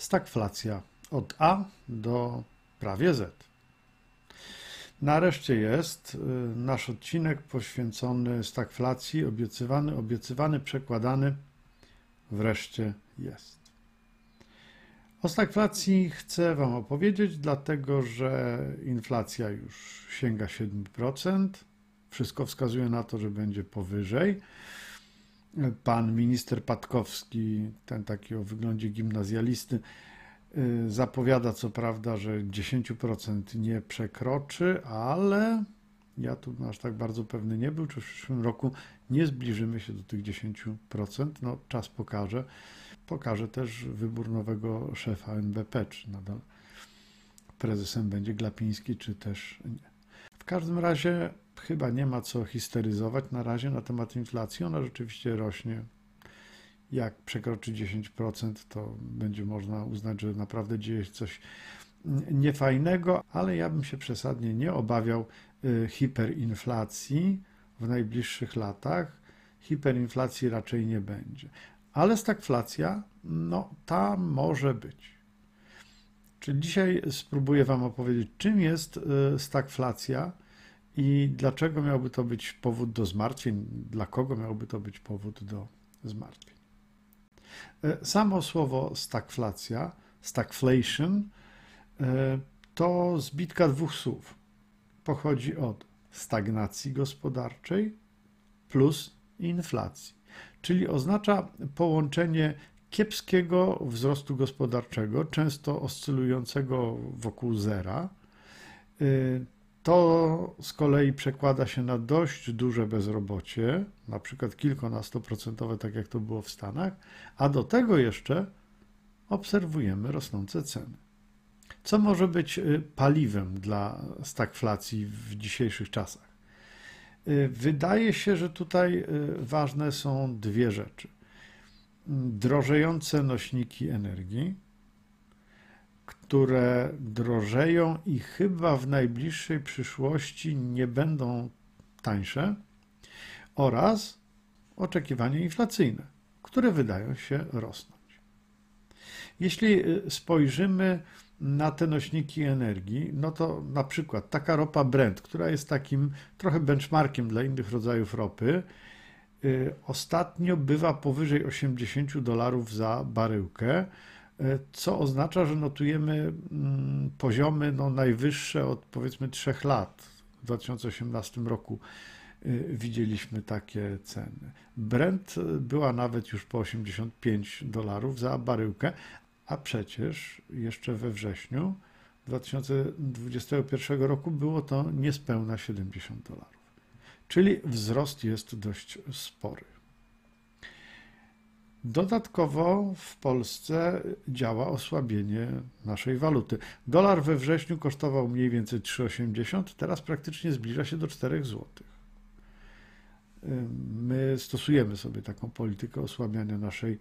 stagflacja od A do prawie Z. Nareszcie jest y, nasz odcinek poświęcony stagflacji, obiecywany, obiecywany, przekładany. Wreszcie jest. O stagflacji chcę Wam opowiedzieć, dlatego że inflacja już sięga 7%. Wszystko wskazuje na to, że będzie powyżej. Pan minister Patkowski, ten taki o wyglądzie gimnazjalisty, y, zapowiada co prawda, że 10% nie przekroczy, ale ja tu aż tak bardzo pewny nie był, czy w przyszłym roku nie zbliżymy się do tych 10%. No, czas pokaże. Pokaże też wybór nowego szefa NBP, czy nadal prezesem będzie Glapiński, czy też nie. W każdym razie chyba nie ma co histeryzować na razie na temat inflacji. Ona rzeczywiście rośnie. Jak przekroczy 10%, to będzie można uznać, że naprawdę dzieje się coś niefajnego, ale ja bym się przesadnie nie obawiał y, hiperinflacji w najbliższych latach. Hiperinflacji raczej nie będzie. Ale stagflacja, no ta może być. Czyli dzisiaj spróbuję Wam opowiedzieć, czym jest y, stagflacja i dlaczego miałby to być powód do zmartwień, dla kogo miałby to być powód do zmartwień. Y, samo słowo stagflacja, stagflation, y, to zbitka dwóch słów. Pochodzi od stagnacji gospodarczej plus inflacji, czyli oznacza połączenie kiepskiego wzrostu gospodarczego, często oscylującego wokół zera. Y, to z kolei przekłada się na dość duże bezrobocie, na przykład kilkunastoprocentowe, tak jak to było w Stanach, a do tego jeszcze obserwujemy rosnące ceny. Co może być y, paliwem dla stagflacji w dzisiejszych czasach? Y, wydaje się, że tutaj ważne są dwie rzeczy drożejące nośniki energii, które drożeją i chyba w najbliższej przyszłości nie będą tańsze, oraz oczekiwania inflacyjne, które wydają się rosnąć. Jeśli y, spojrzymy na te nośniki energii, no to na przykład taka ropa Brent, która jest takim trochę benchmarkiem dla innych rodzajów ropy, Y, ostatnio bywa powyżej 80 dolarów za baryłkę, co oznacza, że notujemy mm, poziomy no, najwyższe od powiedzmy 3 lat. W 2018 roku y, widzieliśmy takie ceny. Brent była nawet już po 85 dolarów za baryłkę, a przecież jeszcze we wrześniu 2021 roku było to niespełna 70 dolarów czyli wzrost jest dość spory. Dodatkowo w Polsce działa osłabienie naszej waluty. Dolar we wrześniu kosztował mniej więcej 3,80, teraz praktycznie zbliża się do 4 zł. My stosujemy sobie taką politykę osłabiania naszej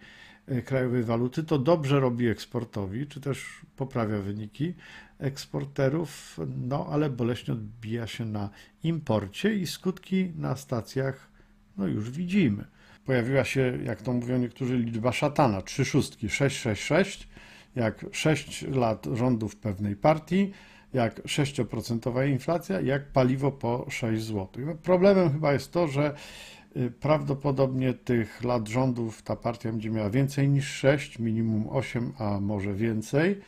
e, krajowej waluty. To dobrze robi eksportowi, czy też poprawia wyniki eksporterów, no ale boleśnie odbija się na imporcie i skutki na stacjach no już widzimy. Pojawiła się, jak to mówią niektórzy, liczba szatana, trzy szóstki, 666, jak 6 lat rządów pewnej partii, jak 6% inflacja, jak paliwo po 6 zł. No, problemem chyba jest to, że y, prawdopodobnie tych lat rządów ta partia będzie miała więcej niż 6, minimum 8, a może więcej.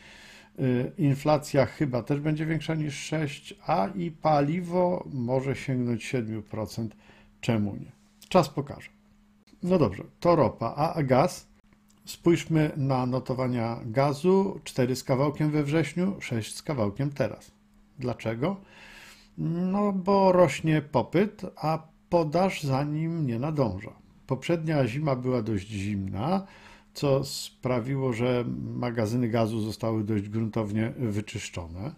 Y, inflacja chyba też będzie większa niż 6, a i paliwo może sięgnąć 7%. Czemu nie? Czas pokaże. No dobrze, to ropa, a gaz? Spójrzmy na notowania gazu. 4 z kawałkiem we wrześniu, 6 z kawałkiem teraz. Dlaczego? No bo rośnie popyt, a podaż za nim nie nadąża. Poprzednia zima była dość zimna, co sprawiło, że magazyny gazu zostały dość gruntownie wyczyszczone.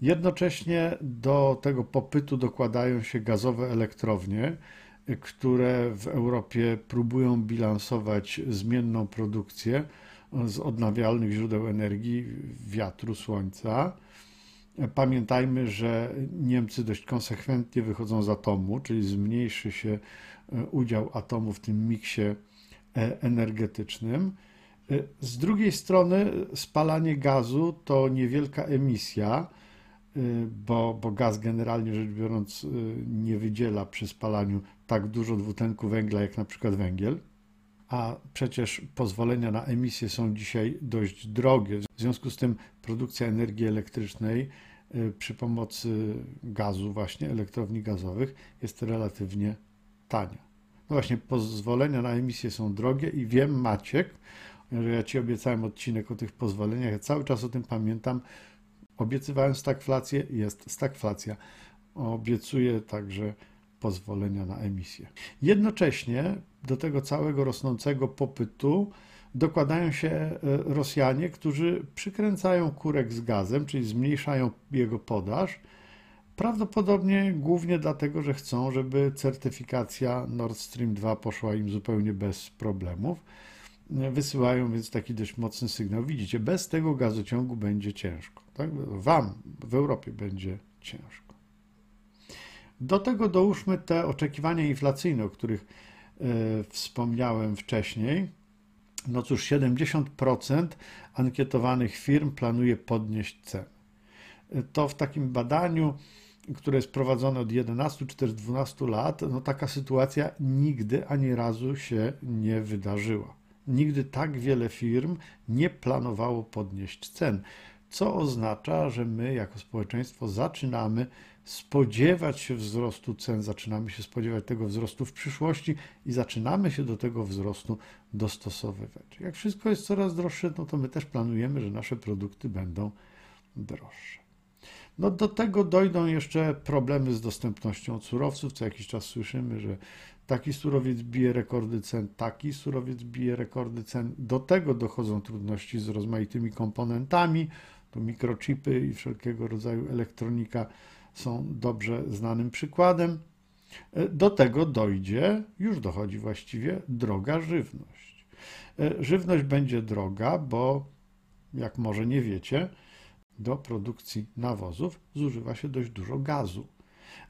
Jednocześnie do tego popytu dokładają się gazowe elektrownie, które w Europie próbują bilansować zmienną produkcję z odnawialnych źródeł energii, wiatru, słońca. Pamiętajmy, że Niemcy dość konsekwentnie wychodzą z atomu, czyli zmniejszy się udział atomu w tym miksie E, energetycznym. Z drugiej strony spalanie gazu to niewielka emisja, bo, bo gaz generalnie rzecz biorąc nie wydziela przy spalaniu tak dużo dwutlenku węgla jak na przykład węgiel a przecież pozwolenia na emisję są dzisiaj dość drogie. W związku z tym produkcja energii elektrycznej y, przy pomocy gazu, właśnie elektrowni gazowych, jest relatywnie tania. No właśnie, pozwolenia na emisję są drogie i wiem, Maciek, że ja Ci obiecałem odcinek o tych pozwoleniach, ja cały czas o tym pamiętam. Obiecywałem stagflację, jest stagflacja. Obiecuję także pozwolenia na emisję. Jednocześnie do tego całego rosnącego popytu dokładają się e, Rosjanie, którzy przykręcają kurek z gazem, czyli zmniejszają jego podaż. Prawdopodobnie głównie dlatego, że chcą, żeby certyfikacja Nord Stream 2 poszła im zupełnie bez problemów. Wysyłają więc taki dość mocny sygnał. Widzicie, bez tego gazociągu będzie ciężko. Tak? Wam w Europie będzie ciężko. Do tego dołóżmy te oczekiwania inflacyjne, o których e, wspomniałem wcześniej. No cóż, 70% ankietowanych firm planuje podnieść ceny. E, to w takim badaniu, które jest prowadzone od 11 czy też 12 lat, no taka sytuacja nigdy ani razu się nie wydarzyła. Nigdy tak wiele firm nie planowało podnieść cen, co oznacza, że my jako społeczeństwo zaczynamy spodziewać się wzrostu cen, zaczynamy się spodziewać tego wzrostu w przyszłości i zaczynamy się do tego wzrostu dostosowywać. Jak wszystko jest coraz droższe, no to my też planujemy, że nasze produkty będą droższe. No do tego dojdą jeszcze problemy z dostępnością surowców. Co jakiś czas słyszymy, że taki surowiec bije rekordy cen, taki surowiec bije rekordy cen. Do tego dochodzą trudności z rozmaitymi komponentami, to mikrochipy i wszelkiego rodzaju elektronika są dobrze znanym przykładem. E, do tego dojdzie, już dochodzi właściwie, droga żywność. E, żywność będzie droga, bo jak może nie wiecie, do produkcji nawozów zużywa się dość dużo gazu.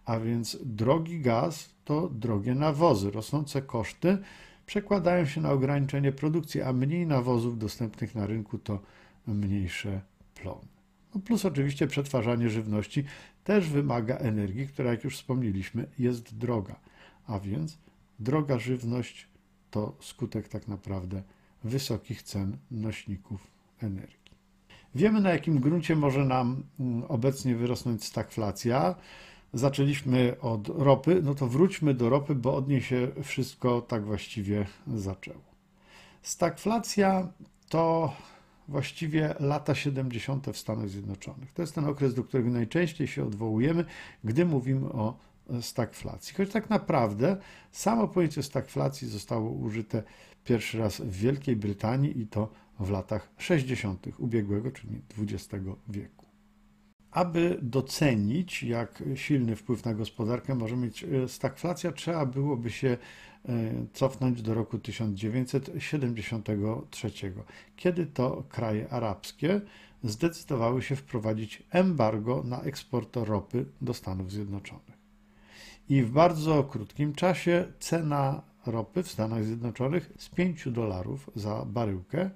A więc drogi gaz to drogie nawozy. Rosnące koszty przekładają się na ograniczenie produkcji, a mniej nawozów dostępnych na rynku to mniejsze plony. No plus oczywiście przetwarzanie żywności też wymaga energii, która, jak już wspomnieliśmy, jest droga. A więc droga żywność to skutek tak naprawdę wysokich cen nośników energii. Wiemy, na jakim gruncie może nam mm, obecnie wyrosnąć stagflacja. Zaczęliśmy od ropy, no to wróćmy do ropy, bo od niej się wszystko tak właściwie zaczęło. Stagflacja to właściwie lata 70. w Stanach Zjednoczonych. To jest ten okres, do którego najczęściej się odwołujemy, gdy mówimy o stagflacji. Choć tak naprawdę samo pojęcie stagflacji zostało użyte pierwszy raz w Wielkiej Brytanii i to w latach 60. ubiegłego, czyli XX wieku. Aby docenić, jak silny wpływ na gospodarkę może mieć e, stagflacja, trzeba byłoby się E, cofnąć do roku 1973, kiedy to kraje arabskie zdecydowały się wprowadzić embargo na eksport ropy do Stanów Zjednoczonych. I w bardzo krótkim czasie cena ropy w Stanach Zjednoczonych z 5 dolarów za baryłkę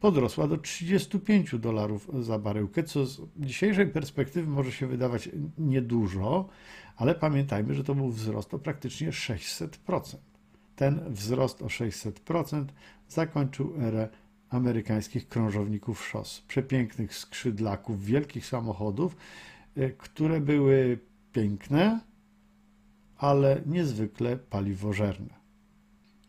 podrosła do 35 dolarów za baryłkę, co z dzisiejszej perspektywy może się wydawać niedużo, ale pamiętajmy, że to był wzrost o praktycznie 600%. Ten wzrost o 600% zakończył erę amerykańskich krążowników szos, przepięknych skrzydlaków, wielkich samochodów, e, które były piękne, ale niezwykle paliwożerne.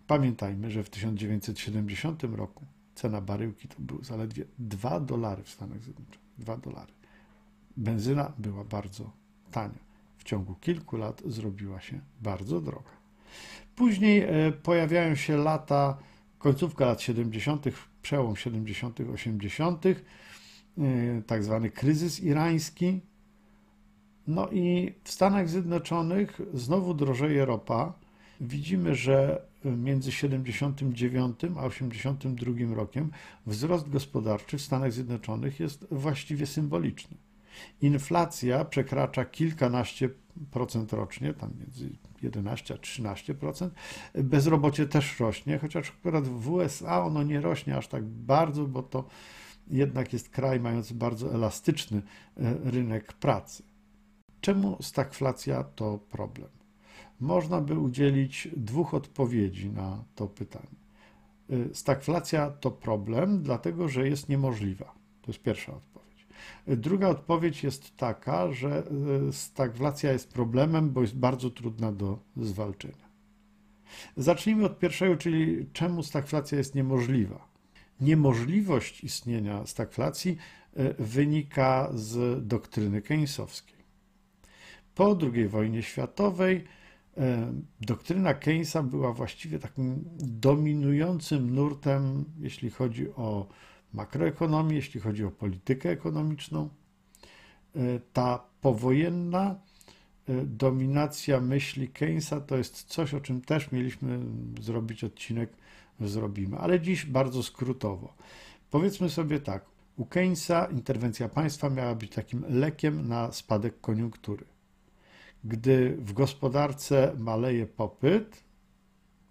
Pamiętajmy, że w 1970 roku cena baryłki to był zaledwie 2 dolary w Stanach Zjednoczonych. 2 dolary. Benzyna była bardzo tania. W ciągu kilku lat zrobiła się bardzo droga. Później e, pojawiają się lata, końcówka lat 70., przełom 70., 80., e, tak zwany kryzys irański. No i w Stanach Zjednoczonych znowu drożeje ropa. Widzimy, że między 79 a 82 rokiem wzrost gospodarczy w Stanach Zjednoczonych jest właściwie symboliczny. Inflacja przekracza kilkanaście procent rocznie, tam między 11-13%. Bezrobocie też rośnie, chociaż akurat w USA ono nie rośnie aż tak bardzo, bo to jednak jest kraj mający bardzo elastyczny e, rynek pracy. Czemu stagflacja to problem? Można by udzielić dwóch odpowiedzi na to pytanie. E, stagflacja to problem, dlatego że jest niemożliwa. To jest pierwsza odpowiedź. E, druga odpowiedź jest taka, że stagflacja jest problemem, bo jest bardzo trudna do zwalczenia. Zacznijmy od pierwszego, czyli czemu stagflacja jest niemożliwa niemożliwość istnienia stagflacji wynika z doktryny keynesowskiej. Po II wojnie światowej doktryna Keynesa była właściwie takim dominującym nurtem, jeśli chodzi o makroekonomię, jeśli chodzi o politykę ekonomiczną. E, ta powojenna dominacja myśli Keynesa to jest coś, o czym też mieliśmy zrobić odcinek zrobimy, ale dziś bardzo skrótowo. Powiedzmy sobie tak, u Keynesa interwencja państwa miała być takim lekiem na spadek koniunktury. Gdy w gospodarce maleje popyt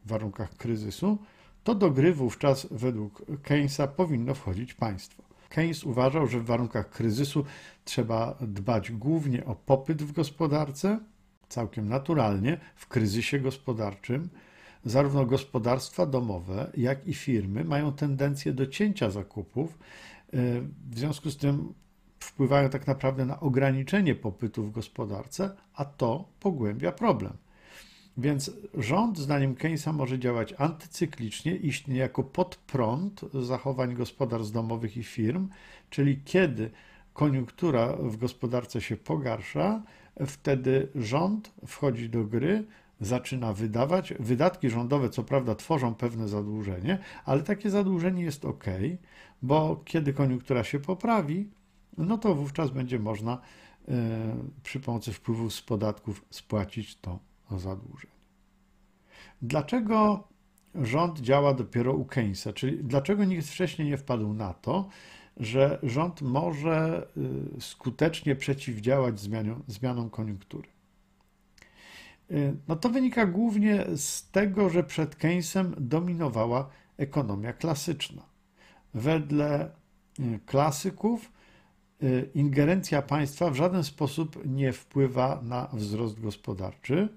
w warunkach kryzysu, to do gry wówczas według Keynesa powinno wchodzić państwo. Keynes uważał, że w warunkach kryzysu trzeba dbać głównie o popyt w gospodarce, całkiem naturalnie w kryzysie gospodarczym, zarówno gospodarstwa domowe, jak i firmy mają tendencję do cięcia zakupów. E, w związku z tym wpływają tak naprawdę na ograniczenie popytu w gospodarce, a to pogłębia problem. Więc rząd, zdaniem Keynesa, może działać antycyklicznie, iść niejako pod prąd zachowań gospodarstw domowych i firm, czyli kiedy koniunktura w gospodarce się pogarsza, wtedy rząd wchodzi do gry, zaczyna wydawać. Wydatki rządowe, co prawda, tworzą pewne zadłużenie, ale takie zadłużenie jest ok, bo kiedy koniunktura się poprawi, no to wówczas będzie można y, przy pomocy wpływów z podatków spłacić to zadłużenie. Dlaczego rząd działa dopiero u Keynesa? Czyli dlaczego nikt wcześniej nie wpadł na to, że rząd może y, skutecznie przeciwdziałać zmianom, zmianom koniunktury? Y, no to wynika głównie z tego, że przed Keynesem dominowała ekonomia klasyczna. Wedle klasyków ingerencja państwa w żaden sposób nie wpływa na wzrost gospodarczy,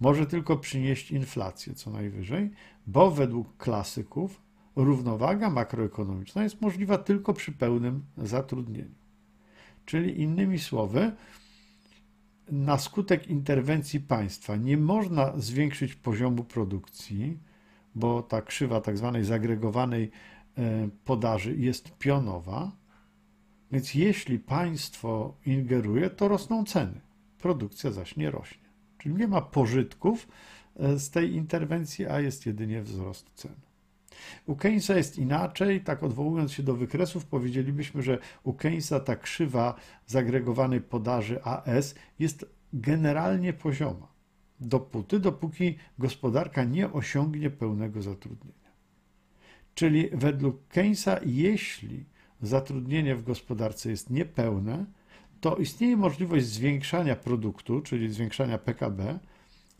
może tylko przynieść inflację co najwyżej, bo według klasyków równowaga makroekonomiczna jest możliwa tylko przy pełnym zatrudnieniu. Czyli innymi słowy, na skutek interwencji państwa nie można zwiększyć poziomu produkcji, bo ta krzywa tak zwanej zagregowanej e, podaży jest pionowa. Więc jeśli państwo ingeruje, to rosną ceny, produkcja zaś nie rośnie. Czyli nie ma pożytków e, z tej interwencji, a jest jedynie wzrost cen. U Keynesa jest inaczej, tak odwołując się do wykresów, powiedzielibyśmy, że u Keynesa ta krzywa zagregowanej podaży AS jest generalnie pozioma. Dopóty, dopóki gospodarka nie osiągnie pełnego zatrudnienia. Czyli według Keynesa, jeśli zatrudnienie w gospodarce jest niepełne, to istnieje możliwość zwiększania produktu, czyli zwiększania PKB,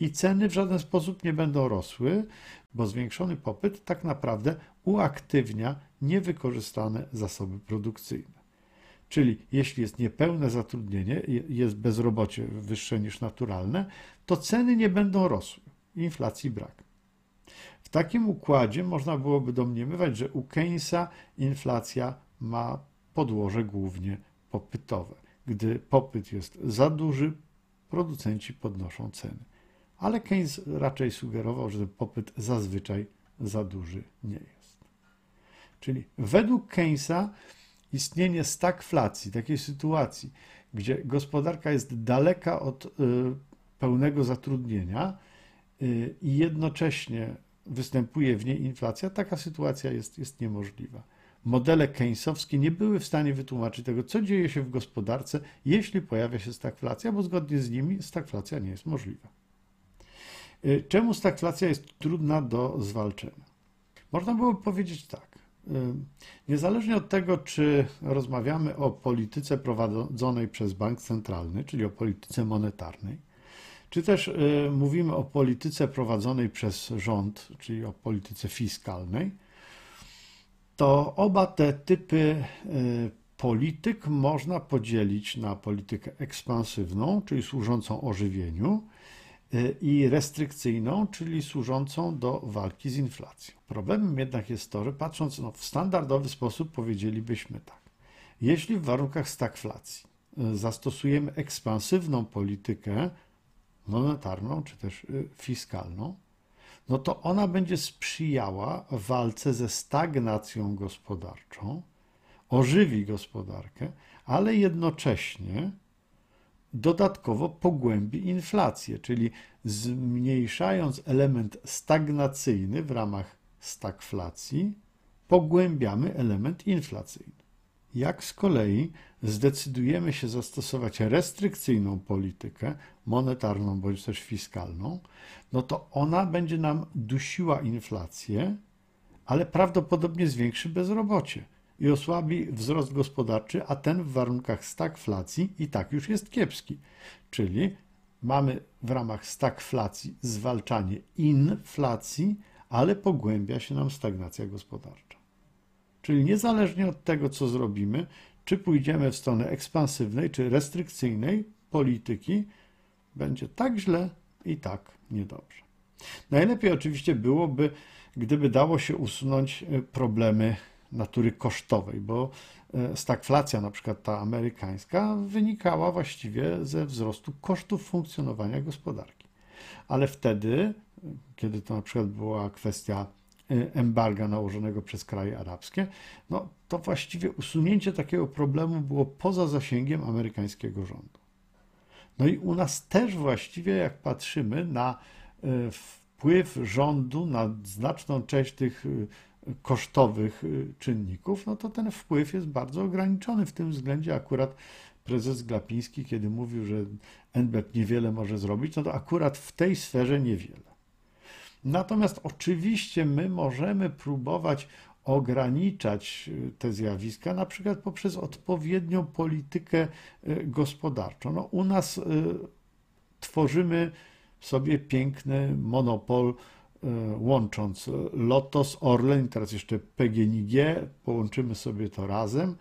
i ceny w żaden sposób nie będą rosły, bo zwiększony popyt tak naprawdę uaktywnia niewykorzystane zasoby produkcyjne. Czyli jeśli jest niepełne zatrudnienie, jest bezrobocie wyższe niż naturalne, to ceny nie będą rosły, inflacji brak. W takim układzie można byłoby domniemywać, że u Keynesa inflacja ma podłoże głównie popytowe. Gdy popyt jest za duży, producenci podnoszą ceny ale Keynes raczej sugerował, że popyt zazwyczaj za duży nie jest. Czyli według Keynesa istnienie stagflacji, takiej sytuacji, gdzie gospodarka jest daleka od y, pełnego zatrudnienia y, i jednocześnie występuje w niej inflacja, taka sytuacja jest, jest niemożliwa. Modele keynesowskie nie były w stanie wytłumaczyć tego, co dzieje się w gospodarce, jeśli pojawia się stagflacja, bo zgodnie z nimi stagflacja nie jest możliwa. Y, czemu stagflacja jest trudna do zwalczenia? Można byłoby powiedzieć tak. Y, niezależnie od tego, czy rozmawiamy o polityce prowadzonej przez bank centralny, czyli o polityce monetarnej, czy też y, mówimy o polityce prowadzonej przez rząd, czyli o polityce fiskalnej, to oba te typy y, polityk można podzielić na politykę ekspansywną, czyli służącą ożywieniu, y, i restrykcyjną, czyli służącą do walki z inflacją. Problemem jednak jest to, że patrząc no, w standardowy sposób powiedzielibyśmy tak. Jeśli w warunkach stagflacji y, zastosujemy ekspansywną politykę monetarną czy też fiskalną, no to ona będzie sprzyjała walce ze stagnacją gospodarczą, ożywi gospodarkę, ale jednocześnie dodatkowo pogłębi inflację, czyli zmniejszając element stagnacyjny w ramach stagflacji, pogłębiamy element inflacyjny. Jak z kolei zdecydujemy się zastosować restrykcyjną politykę monetarną bądź też fiskalną, no to ona będzie nam dusiła inflację, ale prawdopodobnie zwiększy bezrobocie i osłabi wzrost gospodarczy, a ten w warunkach stagflacji i tak już jest kiepski. Czyli mamy w ramach stagflacji zwalczanie inflacji, ale pogłębia się nam stagnacja gospodarcza. Czyli niezależnie od tego, co zrobimy, czy pójdziemy w stronę ekspansywnej, czy restrykcyjnej polityki, będzie tak źle i tak niedobrze. Najlepiej oczywiście byłoby, gdyby dało się usunąć e, problemy natury kosztowej, bo e, stagflacja, na przykład ta amerykańska, wynikała właściwie ze wzrostu kosztów funkcjonowania gospodarki. Ale wtedy, kiedy to na przykład była kwestia e, embarga nałożonego przez kraje arabskie, no to właściwie usunięcie takiego problemu było poza zasięgiem amerykańskiego rządu. No i u nas też właściwie, jak patrzymy na e, wpływ rządu na znaczną część tych kosztowych y, czynników, no to ten wpływ jest bardzo ograniczony. W tym względzie akurat prezes Glapiński, kiedy mówił, że NBP niewiele może zrobić, no to akurat w tej sferze niewiele. Natomiast oczywiście my możemy próbować ograniczać y, te zjawiska, na przykład poprzez odpowiednią politykę y, gospodarczą. No, u nas tworzymy sobie piękny monopol łącząc Lotos, Orlen, teraz jeszcze PGNiG, połączymy sobie to razem.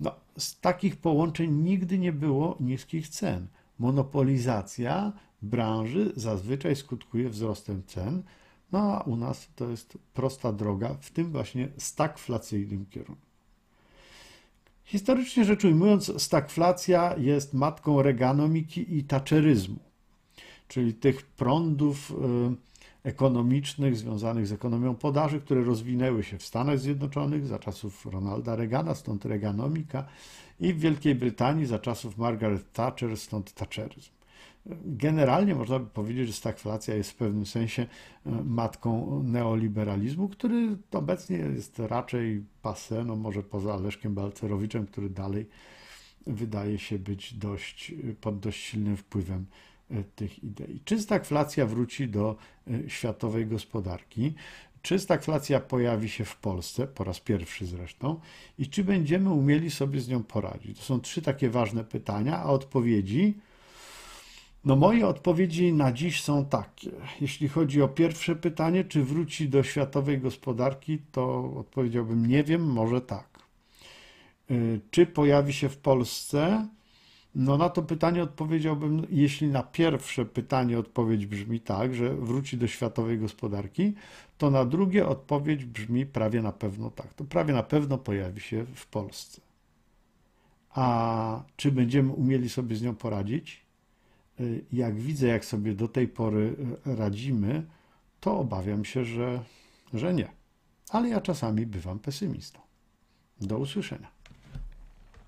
No, z takich połączeń nigdy nie było niskich cen. Monopolizacja branży zazwyczaj skutkuje wzrostem cen, no a u nas to jest prosta droga w tym właśnie stagflacyjnym kierunku. Historycznie rzecz ujmując, stagflacja jest matką reganomiki i taczeryzmu, czyli tych prądów, yy, ekonomicznych związanych z ekonomią podaży, które rozwinęły się w Stanach Zjednoczonych za czasów Ronalda Reagana, stąd Reaganomika, i w Wielkiej Brytanii za czasów Margaret Thatcher, stąd Thatcheryzm. Generalnie można by powiedzieć, że stagflacja jest w pewnym sensie e, matką neoliberalizmu, który obecnie jest raczej passe, no może poza Leszkiem Balcerowiczem, który dalej wydaje się być dość, pod dość silnym wpływem E, tych idei. Czy stagflacja wróci do e, światowej gospodarki? Czy stagflacja pojawi się w Polsce, po raz pierwszy zresztą, i czy będziemy umieli sobie z nią poradzić? To są trzy takie ważne pytania, a odpowiedzi. No, moje odpowiedzi na dziś są takie. Jeśli chodzi o pierwsze pytanie, czy wróci do światowej gospodarki, to odpowiedziałbym nie wiem, może tak. E, czy pojawi się w Polsce? No na to pytanie odpowiedziałbym, jeśli na pierwsze pytanie odpowiedź brzmi tak, że wróci do światowej gospodarki, to na drugie odpowiedź brzmi prawie na pewno tak. To prawie na pewno pojawi się w Polsce. A czy będziemy umieli sobie z nią poradzić? Y, jak widzę, jak sobie do tej pory y, radzimy, to obawiam się, że, że nie. Ale ja czasami bywam pesymistą. Do usłyszenia.